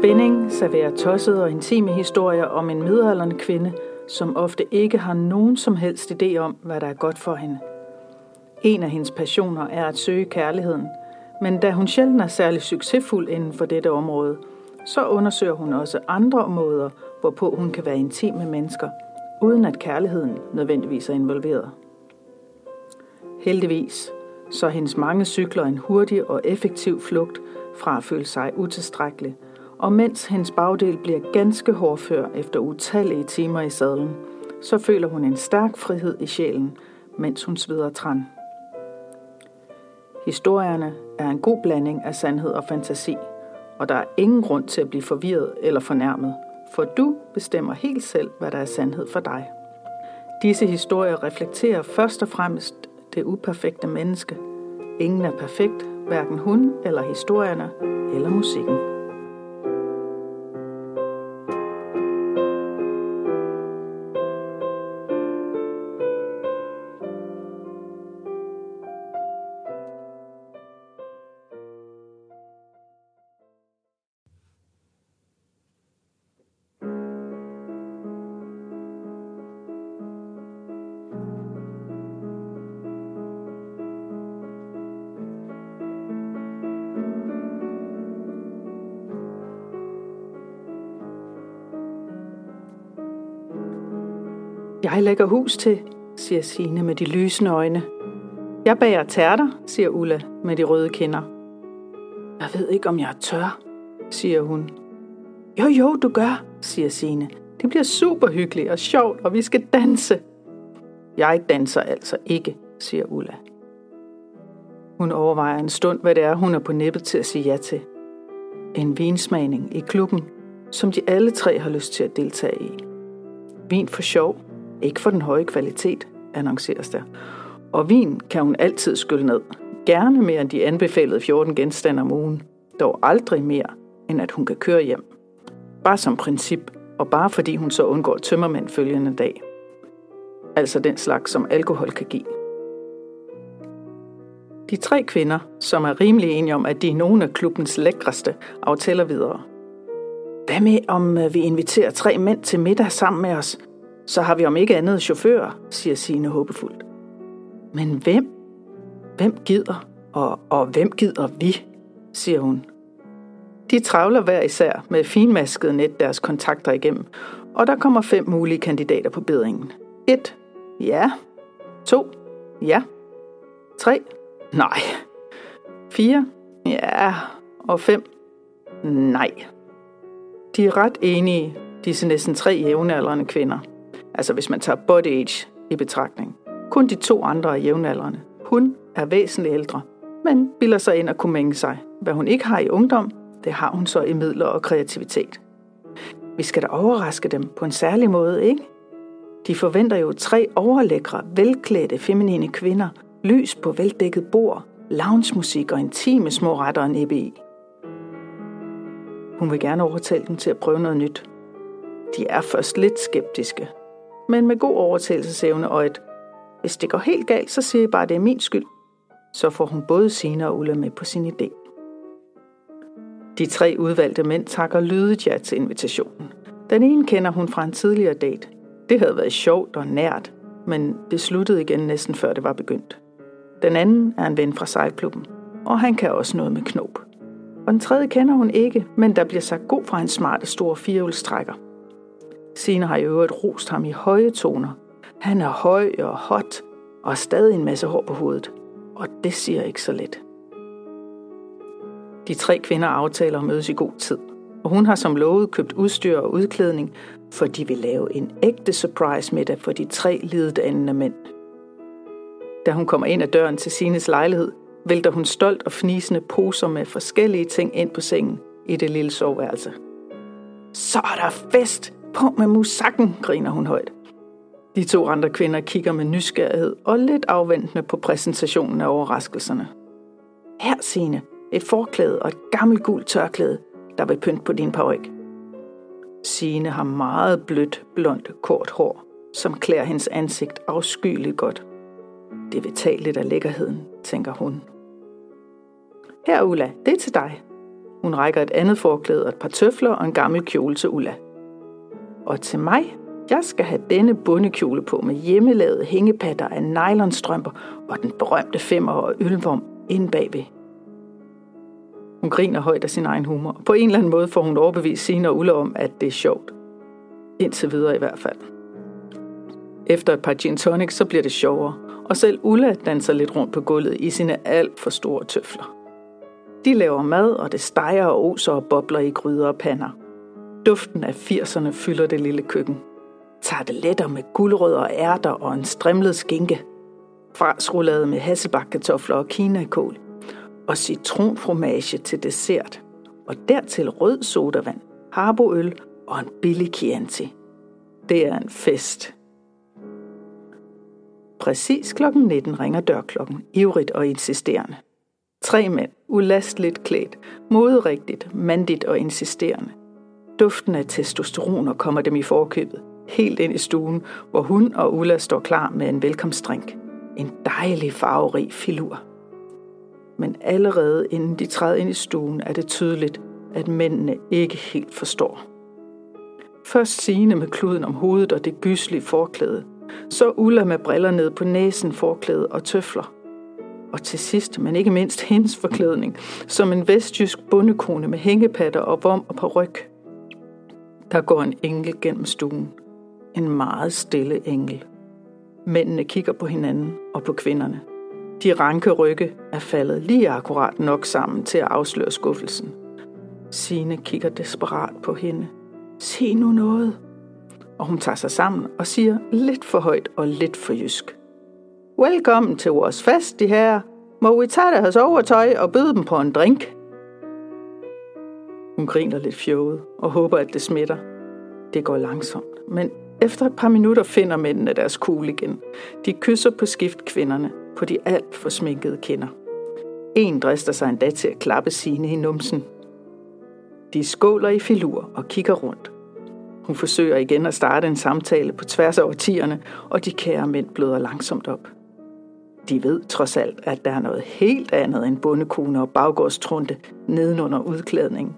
spænding serverer tossede og intime historier om en midaldrende kvinde, som ofte ikke har nogen som helst idé om, hvad der er godt for hende. En af hendes passioner er at søge kærligheden, men da hun sjældent er særlig succesfuld inden for dette område, så undersøger hun også andre måder, hvorpå hun kan være intim med mennesker, uden at kærligheden nødvendigvis er involveret. Heldigvis så hendes mange cykler en hurtig og effektiv flugt fra at føle sig utilstrækkelig, og mens hendes bagdel bliver ganske hårdfør efter utallige timer i sadlen, så føler hun en stærk frihed i sjælen, mens hun sveder træn. Historierne er en god blanding af sandhed og fantasi, og der er ingen grund til at blive forvirret eller fornærmet, for du bestemmer helt selv, hvad der er sandhed for dig. Disse historier reflekterer først og fremmest det uperfekte menneske. Ingen er perfekt, hverken hun eller historierne eller musikken. Jeg lægger hus til, siger Sine med de lysende øjne. Jeg bager tærter, siger Ulla med de røde kinder. Jeg ved ikke, om jeg er tør, siger hun. Jo, jo, du gør, siger Sine. Det bliver super hyggeligt og sjovt, og vi skal danse. Jeg danser altså ikke, siger Ulla. Hun overvejer en stund, hvad det er, hun er på nippet til at sige ja til. En vinsmagning i klubben, som de alle tre har lyst til at deltage i. Vin for sjov, ikke for den høje kvalitet, annonceres der. Og vin kan hun altid skylle ned. Gerne mere end de anbefalede 14 genstande om ugen. Dog aldrig mere, end at hun kan køre hjem. Bare som princip, og bare fordi hun så undgår tømmermænd følgende dag. Altså den slags, som alkohol kan give. De tre kvinder, som er rimelig enige om, at de er nogle af klubbens lækreste, aftaler videre. Hvad med, om øh, vi inviterer tre mænd til middag sammen med os, så har vi om ikke andet chauffør, siger Signe håbefuldt. Men hvem? Hvem gider? Og, og hvem gider vi? siger hun. De travler hver især med finmasket net deres kontakter igennem, og der kommer fem mulige kandidater på bedringen. 1. Ja. 2. Ja. 3. Nej. 4. Ja. Og 5. Nej. De er ret enige, disse næsten tre jævnaldrende kvinder. Altså hvis man tager body age i betragtning. Kun de to andre er jævnaldrende. Hun er væsentligt ældre, men bilder sig ind at kunne mænge sig. Hvad hun ikke har i ungdom, det har hun så i midler og kreativitet. Vi skal da overraske dem på en særlig måde, ikke? De forventer jo tre overlækre, velklædte, feminine kvinder, lys på veldækket bord, loungemusik og intime små retter og EBI. Hun vil gerne overtale dem til at prøve noget nyt. De er først lidt skeptiske, men med god overtagelsesevne og et, hvis det går helt galt, så siger jeg bare, at det er min skyld. Så får hun både Sina og Ulla med på sin idé. De tre udvalgte mænd takker lydigt ja til invitationen. Den ene kender hun fra en tidligere date. Det havde været sjovt og nært, men det sluttede igen næsten før det var begyndt. Den anden er en ven fra sejlklubben, og han kan også noget med knop. Og den tredje kender hun ikke, men der bliver sagt god fra en smarte stor firehjulstrækker. Sine har i øvrigt rost ham i høje toner. Han er høj og hot og har stadig en masse hår på hovedet. Og det siger ikke så let. De tre kvinder aftaler at mødes i god tid. Og hun har som lovet købt udstyr og udklædning, for de vil lave en ægte surprise middag for de tre lidedannende mænd. Da hun kommer ind ad døren til Sines lejlighed, vælter hun stolt og fnisende poser med forskellige ting ind på sengen i det lille soveværelse. Så er der fest, på med musakken, griner hun højt. De to andre kvinder kigger med nysgerrighed og lidt afventende på præsentationen af overraskelserne. Her, Signe, et forklæde og et gammelt gult tørklæde, der vil pynte på din paryk. Signe har meget blødt, blondt, kort hår, som klæder hendes ansigt afskyeligt godt. Det vil tage lidt af lækkerheden, tænker hun. Her, Ulla, det er til dig. Hun rækker et andet forklæde og et par tøfler og en gammel kjole til Ulla. Og til mig, jeg skal have denne bundekjole på med hjemmelavede hængepatter af nylonstrømper og den berømte femmer og ølvom inde bagved. Hun griner højt af sin egen humor. På en eller anden måde får hun overbevist sine og Ulla om, at det er sjovt. Indtil videre i hvert fald. Efter et par gin tonics, så bliver det sjovere. Og selv Ulla danser lidt rundt på gulvet i sine alt for store tøfler. De laver mad, og det steger og oser og bobler i gryder og pander. Duften af 80'erne fylder det lille køkken. Tager det letter med guldrødder og ærter og en strimlet skinke. Frasrullade med hasselbakkartofler og kinakål. Og citronfromage til dessert. Og dertil rød sodavand, harboøl og en billig Chianti. Det er en fest. Præcis klokken 19 ringer dørklokken, ivrigt og insisterende. Tre mænd, ulasteligt klædt, moderigtigt, mandigt og insisterende. Duften af testosteroner kommer dem i forkøbet, helt ind i stuen, hvor hun og Ulla står klar med en velkomstdrink. En dejlig farverig filur. Men allerede inden de træder ind i stuen, er det tydeligt, at mændene ikke helt forstår. Først Signe med kluden om hovedet og det gyslige forklæde. Så Ulla med briller ned på næsen, forklæde og tøfler. Og til sidst, men ikke mindst hendes forklædning, som en vestjysk bundekone med hængepatter og vom og ryg. Der går en engel gennem stuen. En meget stille engel. Mændene kigger på hinanden og på kvinderne. De ranke rygge er faldet lige akkurat nok sammen til at afsløre skuffelsen. Sine kigger desperat på hende. Se nu noget. Og hun tager sig sammen og siger lidt for højt og lidt for jysk. Velkommen til vores fest, de her. Må vi tage deres overtøj og byde dem på en drink? Hun griner lidt fjoget og håber, at det smitter. Det går langsomt, men efter et par minutter finder mændene deres kugle igen. De kysser på skift kvinderne på de alt for sminkede kinder. En drister sig endda til at klappe sine i numsen. De skåler i filur og kigger rundt. Hun forsøger igen at starte en samtale på tværs af årtierne, og de kære mænd bløder langsomt op. De ved trods alt, at der er noget helt andet end bondekone og baggårdstrunte nedenunder udklædningen.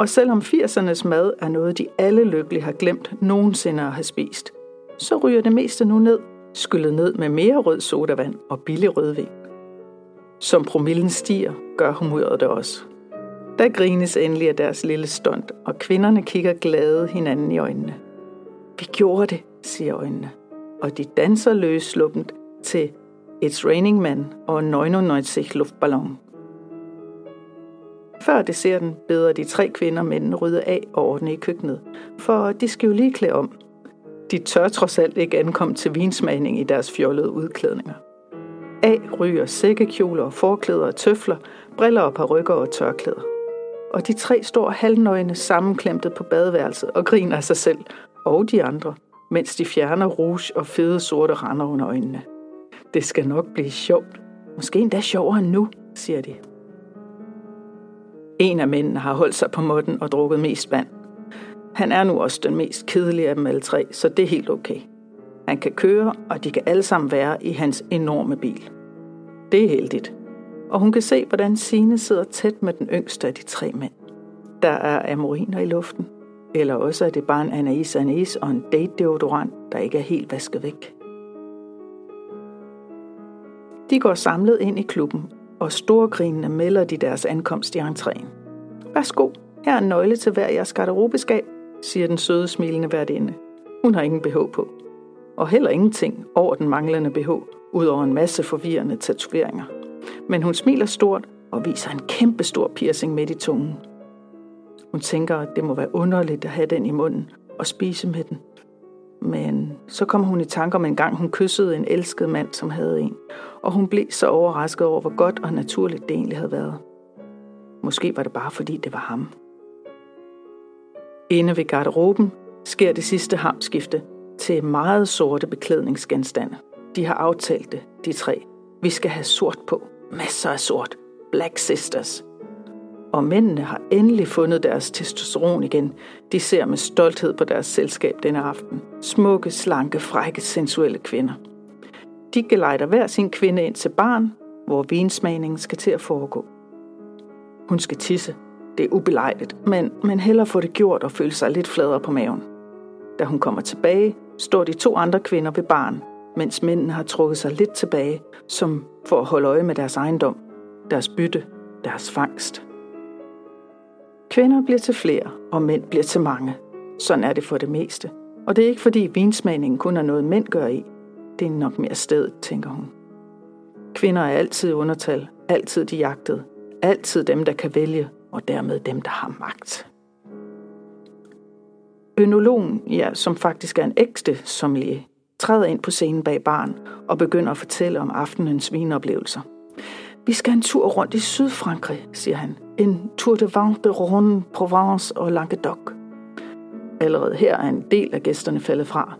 Og selvom 80'ernes mad er noget, de alle lykkeligt har glemt nogensinde at have spist, så ryger det meste nu ned, skyllet ned med mere rød sodavand og billig rødvin. Som promillen stiger, gør humøret det også. Der grines endelig af deres lille stund, og kvinderne kigger glade hinanden i øjnene. Vi gjorde det, siger øjnene, og de danser løsluppent til It's Raining Man og 99 luftballon. Før desserten beder de tre kvinder mændene rydde af og ordne i køkkenet, for de skal jo lige klæde om. De tør trods alt ikke ankomme til vinsmagning i deres fjollede udklædninger. A ryger sækkekjoler og forklæder og tøfler, briller og parrykker og tørklæder. Og de tre står halvnøgne sammenklemtet på badeværelset og griner af sig selv og de andre, mens de fjerner rouge og fede sorte render under øjnene. Det skal nok blive sjovt. Måske endda sjovere end nu, siger de. En af mændene har holdt sig på måtten og drukket mest vand. Han er nu også den mest kedelige af dem alle tre, så det er helt okay. Han kan køre, og de kan alle sammen være i hans enorme bil. Det er heldigt. Og hun kan se, hvordan Sine sidder tæt med den yngste af de tre mænd. Der er amoriner i luften. Eller også er det bare en Anais Anais og en date deodorant, der ikke er helt vasket væk. De går samlet ind i klubben, og storgrinende melder de deres ankomst i entréen. Værsgo, her er en nøgle til hver jeres garderobeskab, siger den søde smilende værtinde. Hun har ingen BH på. Og heller ingenting over den manglende BH, udover en masse forvirrende tatoveringer. Men hun smiler stort og viser en kæmpe stor piercing midt i tungen. Hun tænker, at det må være underligt at have den i munden og spise med den. Men så kom hun i tanke om en gang, hun kyssede en elsket mand, som havde en. Og hun blev så overrasket over, hvor godt og naturligt det egentlig havde været. Måske var det bare fordi, det var ham. Inde ved garderoben sker det sidste hamskifte til meget sorte beklædningsgenstande. De har aftalt det, de tre. Vi skal have sort på. Masser af sort. Black Sisters og mændene har endelig fundet deres testosteron igen. De ser med stolthed på deres selskab denne aften. Smukke, slanke, frække, sensuelle kvinder. De gelejder hver sin kvinde ind til barn, hvor vinsmagningen skal til at foregå. Hun skal tisse. Det er ubelejligt, men, men hellere få det gjort og føle sig lidt fladere på maven. Da hun kommer tilbage, står de to andre kvinder ved barn, mens mændene har trukket sig lidt tilbage, som for at holde øje med deres ejendom, deres bytte, deres fangst. Kvinder bliver til flere, og mænd bliver til mange. Sådan er det for det meste. Og det er ikke fordi vinsmagningen kun er noget mænd gør i. Det er nok mere stedet, tænker hun. Kvinder er altid undertal, altid de jagtede, altid dem, der kan vælge, og dermed dem, der har magt. Ønologen, ja, som faktisk er en ægte sommelier, træder ind på scenen bag barn og begynder at fortælle om aftenens vinoplevelser. Vi skal en tur rundt i Sydfrankrig, siger han. En tour de vent de Rhône, Provence og Languedoc. Allerede her er en del af gæsterne faldet fra.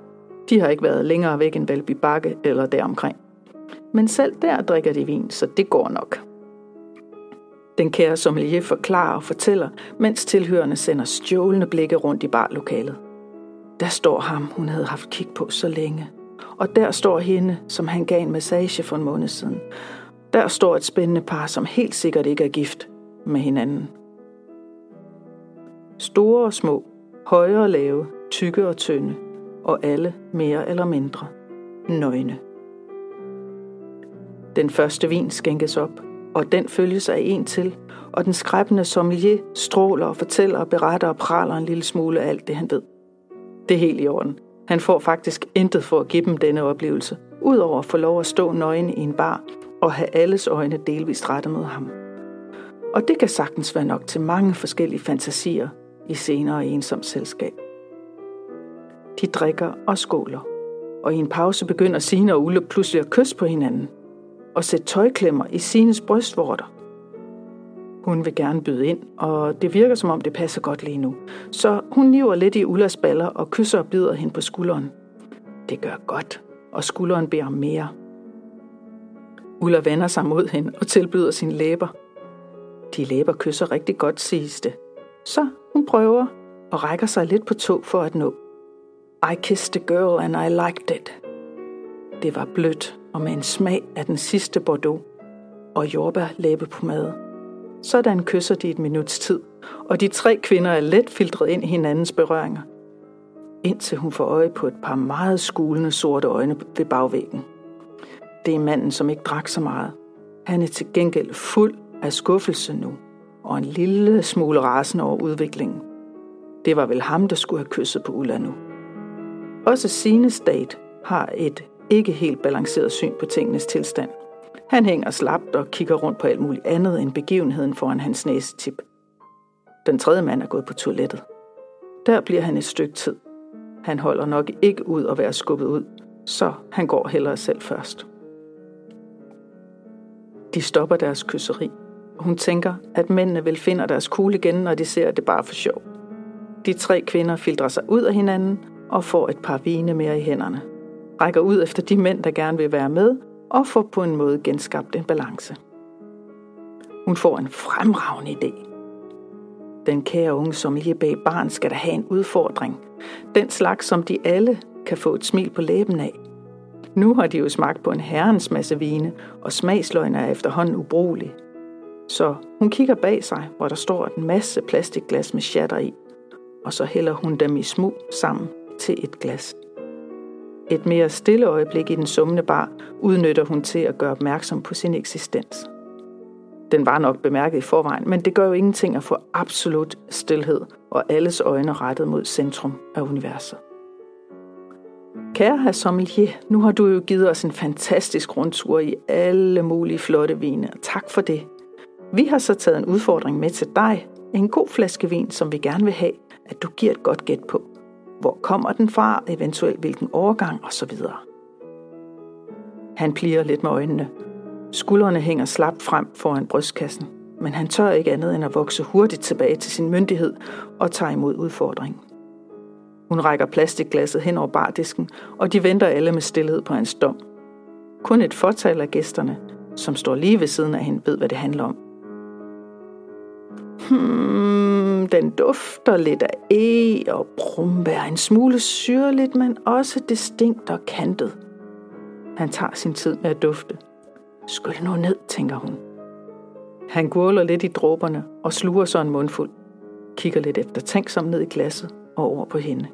De har ikke været længere væk end Valby Bakke eller deromkring. Men selv der drikker de vin, så det går nok. Den kære sommelier forklarer og fortæller, mens tilhørende sender stjålende blikke rundt i barlokalet. Der står ham, hun havde haft kig på så længe. Og der står hende, som han gav en massage for en måned siden. Der står et spændende par, som helt sikkert ikke er gift med hinanden. Store og små, høje og lave, tykke og tynde, og alle mere eller mindre nøgne. Den første vin skænkes op, og den følges af en til, og den skræbende sommelier stråler og fortæller og beretter og praler en lille smule af alt det, han ved. Det er helt i orden. Han får faktisk intet for at give dem denne oplevelse, udover at få lov at stå nøgen i en bar og have alles øjne delvist rettet mod ham. Og det kan sagtens være nok til mange forskellige fantasier i senere ensom selskab. De drikker og skåler, og i en pause begynder Sine og Ulle pludselig at kysse på hinanden – og sætte tøjklemmer i sines brystvorter. Hun vil gerne byde ind, og det virker som om det passer godt lige nu. Så hun niver lidt i Ullas baller og kysser og bider hende på skulderen. Det gør godt, og skulderen beder om mere. Ulla vender sig mod hende og tilbyder sine læber. De læber kysser rigtig godt, siges det. Så hun prøver og rækker sig lidt på tog for at nå. I kissed the girl and I liked it. Det var blødt og med en smag af den sidste Bordeaux og jordbær læbepomade. Sådan kysser de et minuts tid, og de tre kvinder er let filtret ind i hinandens berøringer, indtil hun får øje på et par meget skulende sorte øjne ved bagvæggen. Det er manden, som ikke drak så meget. Han er til gengæld fuld af skuffelse nu, og en lille smule rasen over udviklingen. Det var vel ham, der skulle have kysset på Ulla nu. Også sine date har et ikke helt balanceret syn på tingenes tilstand. Han hænger slapt og kigger rundt på alt muligt andet end begivenheden foran hans næsetip. Den tredje mand er gået på toilettet. Der bliver han et stykke tid. Han holder nok ikke ud at være skubbet ud, så han går hellere selv først. De stopper deres kysseri, hun tænker, at mændene vil finde deres kugle igen, når de ser det bare for sjov. De tre kvinder filtrer sig ud af hinanden og får et par vine mere i hænderne rækker ud efter de mænd, der gerne vil være med, og får på en måde genskabt en balance. Hun får en fremragende idé. Den kære unge sommelier bag barn skal da have en udfordring. Den slags, som de alle kan få et smil på læben af. Nu har de jo smagt på en herrens masse vine, og smagsløgene er efterhånden ubrugelige. Så hun kigger bag sig, hvor der står en masse plastikglas med shatter i, og så hælder hun dem i smug sammen til et glas. Et mere stille øjeblik i den summende bar udnytter hun til at gøre opmærksom på sin eksistens. Den var nok bemærket i forvejen, men det gør jo ingenting at få absolut stillhed og alles øjne rettet mod centrum af universet. Kære herr sommelier, nu har du jo givet os en fantastisk rundtur i alle mulige flotte vine. Tak for det. Vi har så taget en udfordring med til dig. En god flaske vin, som vi gerne vil have, at du giver et godt gæt på. Hvor kommer den fra, eventuelt hvilken overgang osv. Han plier lidt med øjnene. Skuldrene hænger slapt frem foran brystkassen, men han tør ikke andet end at vokse hurtigt tilbage til sin myndighed og tage imod udfordringen. Hun rækker plastikglasset hen over bardisken, og de venter alle med stillhed på hans dom. Kun et fortal af gæsterne, som står lige ved siden af hende, ved, hvad det handler om. Hmm, den dufter lidt af e og brumbær, en smule syrligt, men også distinkt og kantet. Han tager sin tid med at dufte. Skyld nu ned, tænker hun. Han gurler lidt i dråberne og sluger så en mundfuld. Kigger lidt efter tænksom ned i glasset og over på hende.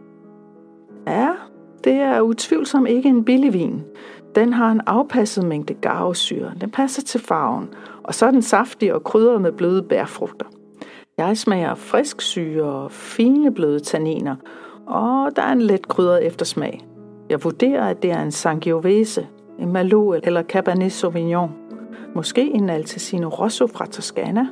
Det er utvivlsomt ikke en billig vin. Den har en afpasset mængde garvesyre. Den passer til farven. Og så er den saftig og krydret med bløde bærfrugter. Jeg smager frisk syre og fine bløde tanniner, og der er en let krydret eftersmag. Jeg vurderer, at det er en Sangiovese, en Merlot eller Cabernet Sauvignon. Måske en Altesino Rosso fra Toscana.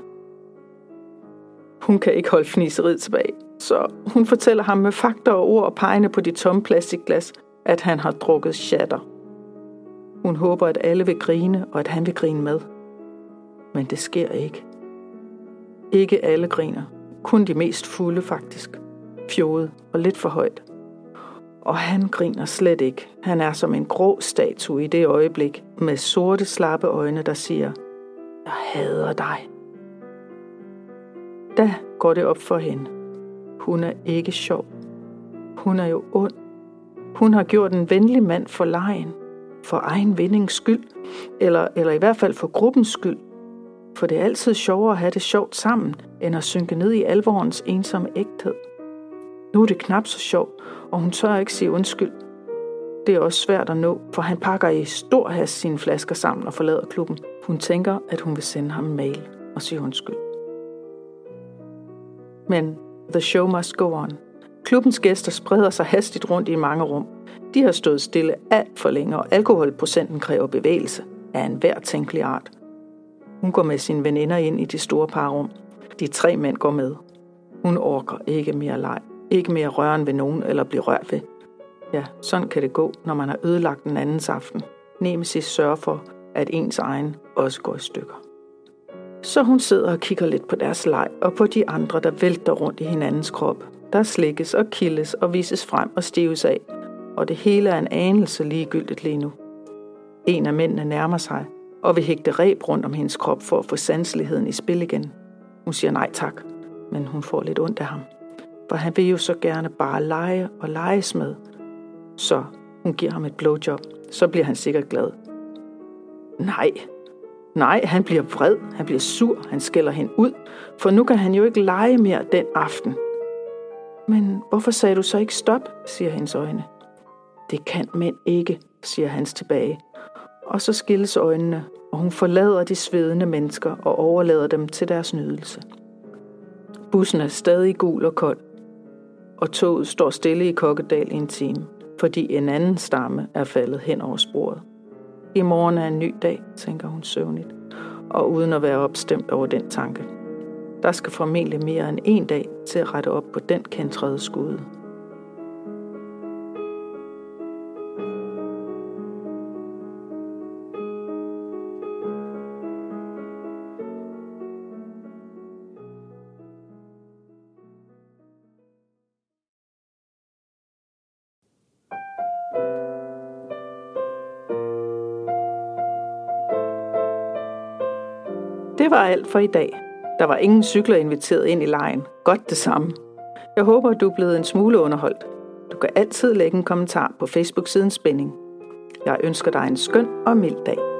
Hun kan ikke holde fniseriet tilbage, så hun fortæller ham med fakta og ord og pegene på de tomme plastikglas, at han har drukket shatter. Hun håber, at alle vil grine, og at han vil grine med. Men det sker ikke. Ikke alle griner. Kun de mest fulde faktisk. Fjodet og lidt for højt. Og han griner slet ikke. Han er som en grå statue i det øjeblik, med sorte, slappe øjne, der siger, Jeg hader dig. Da går det op for hende. Hun er ikke sjov. Hun er jo ond. Hun har gjort en venlig mand for lejen. For egen vindings skyld. Eller, eller i hvert fald for gruppens skyld. For det er altid sjovere at have det sjovt sammen, end at synke ned i alvorens ensomme ægthed. Nu er det knap så sjovt, og hun tør ikke sige undskyld. Det er også svært at nå, for han pakker i stor hast sine flasker sammen og forlader klubben. Hun tænker, at hun vil sende ham en mail og sige undskyld. Men the show must go on. Klubbens gæster spreder sig hastigt rundt i mange rum. De har stået stille alt for længe, og alkoholprocenten kræver bevægelse af enhver tænkelig art. Hun går med sine veninder ind i de store parrum. De tre mænd går med. Hun orker ikke mere leg. Ikke mere røren ved nogen eller blive rørt ved. Ja, sådan kan det gå, når man har ødelagt den andens aften. Nemesis sørger for, at ens egen også går i stykker. Så hun sidder og kigger lidt på deres leg og på de andre, der vælter rundt i hinandens krop. Der slikkes og kildes og vises frem og stives af. Og det hele er en anelse ligegyldigt lige nu. En af mændene nærmer sig og vil hægte reb rundt om hendes krop for at få sanseligheden i spil igen. Hun siger nej tak, men hun får lidt ondt af ham for han vil jo så gerne bare lege og leges med. Så hun giver ham et blowjob, så bliver han sikkert glad. Nej, nej, han bliver vred, han bliver sur, han skælder hende ud, for nu kan han jo ikke lege mere den aften. Men hvorfor sagde du så ikke stop, siger hendes øjne. Det kan mænd ikke, siger hans tilbage. Og så skilles øjnene, og hun forlader de svedende mennesker og overlader dem til deres nydelse. Bussen er stadig gul og kold, og toget står stille i Kokkedal i en time, fordi en anden stamme er faldet hen over sporet. I morgen er en ny dag, tænker hun søvnigt, og uden at være opstemt over den tanke. Der skal formentlig mere end en dag til at rette op på den kantrede skude. Det var alt for i dag. Der var ingen cykler inviteret ind i lejen. Godt det samme. Jeg håber, du er blevet en smule underholdt. Du kan altid lægge en kommentar på Facebook-siden Spænding. Jeg ønsker dig en skøn og mild dag.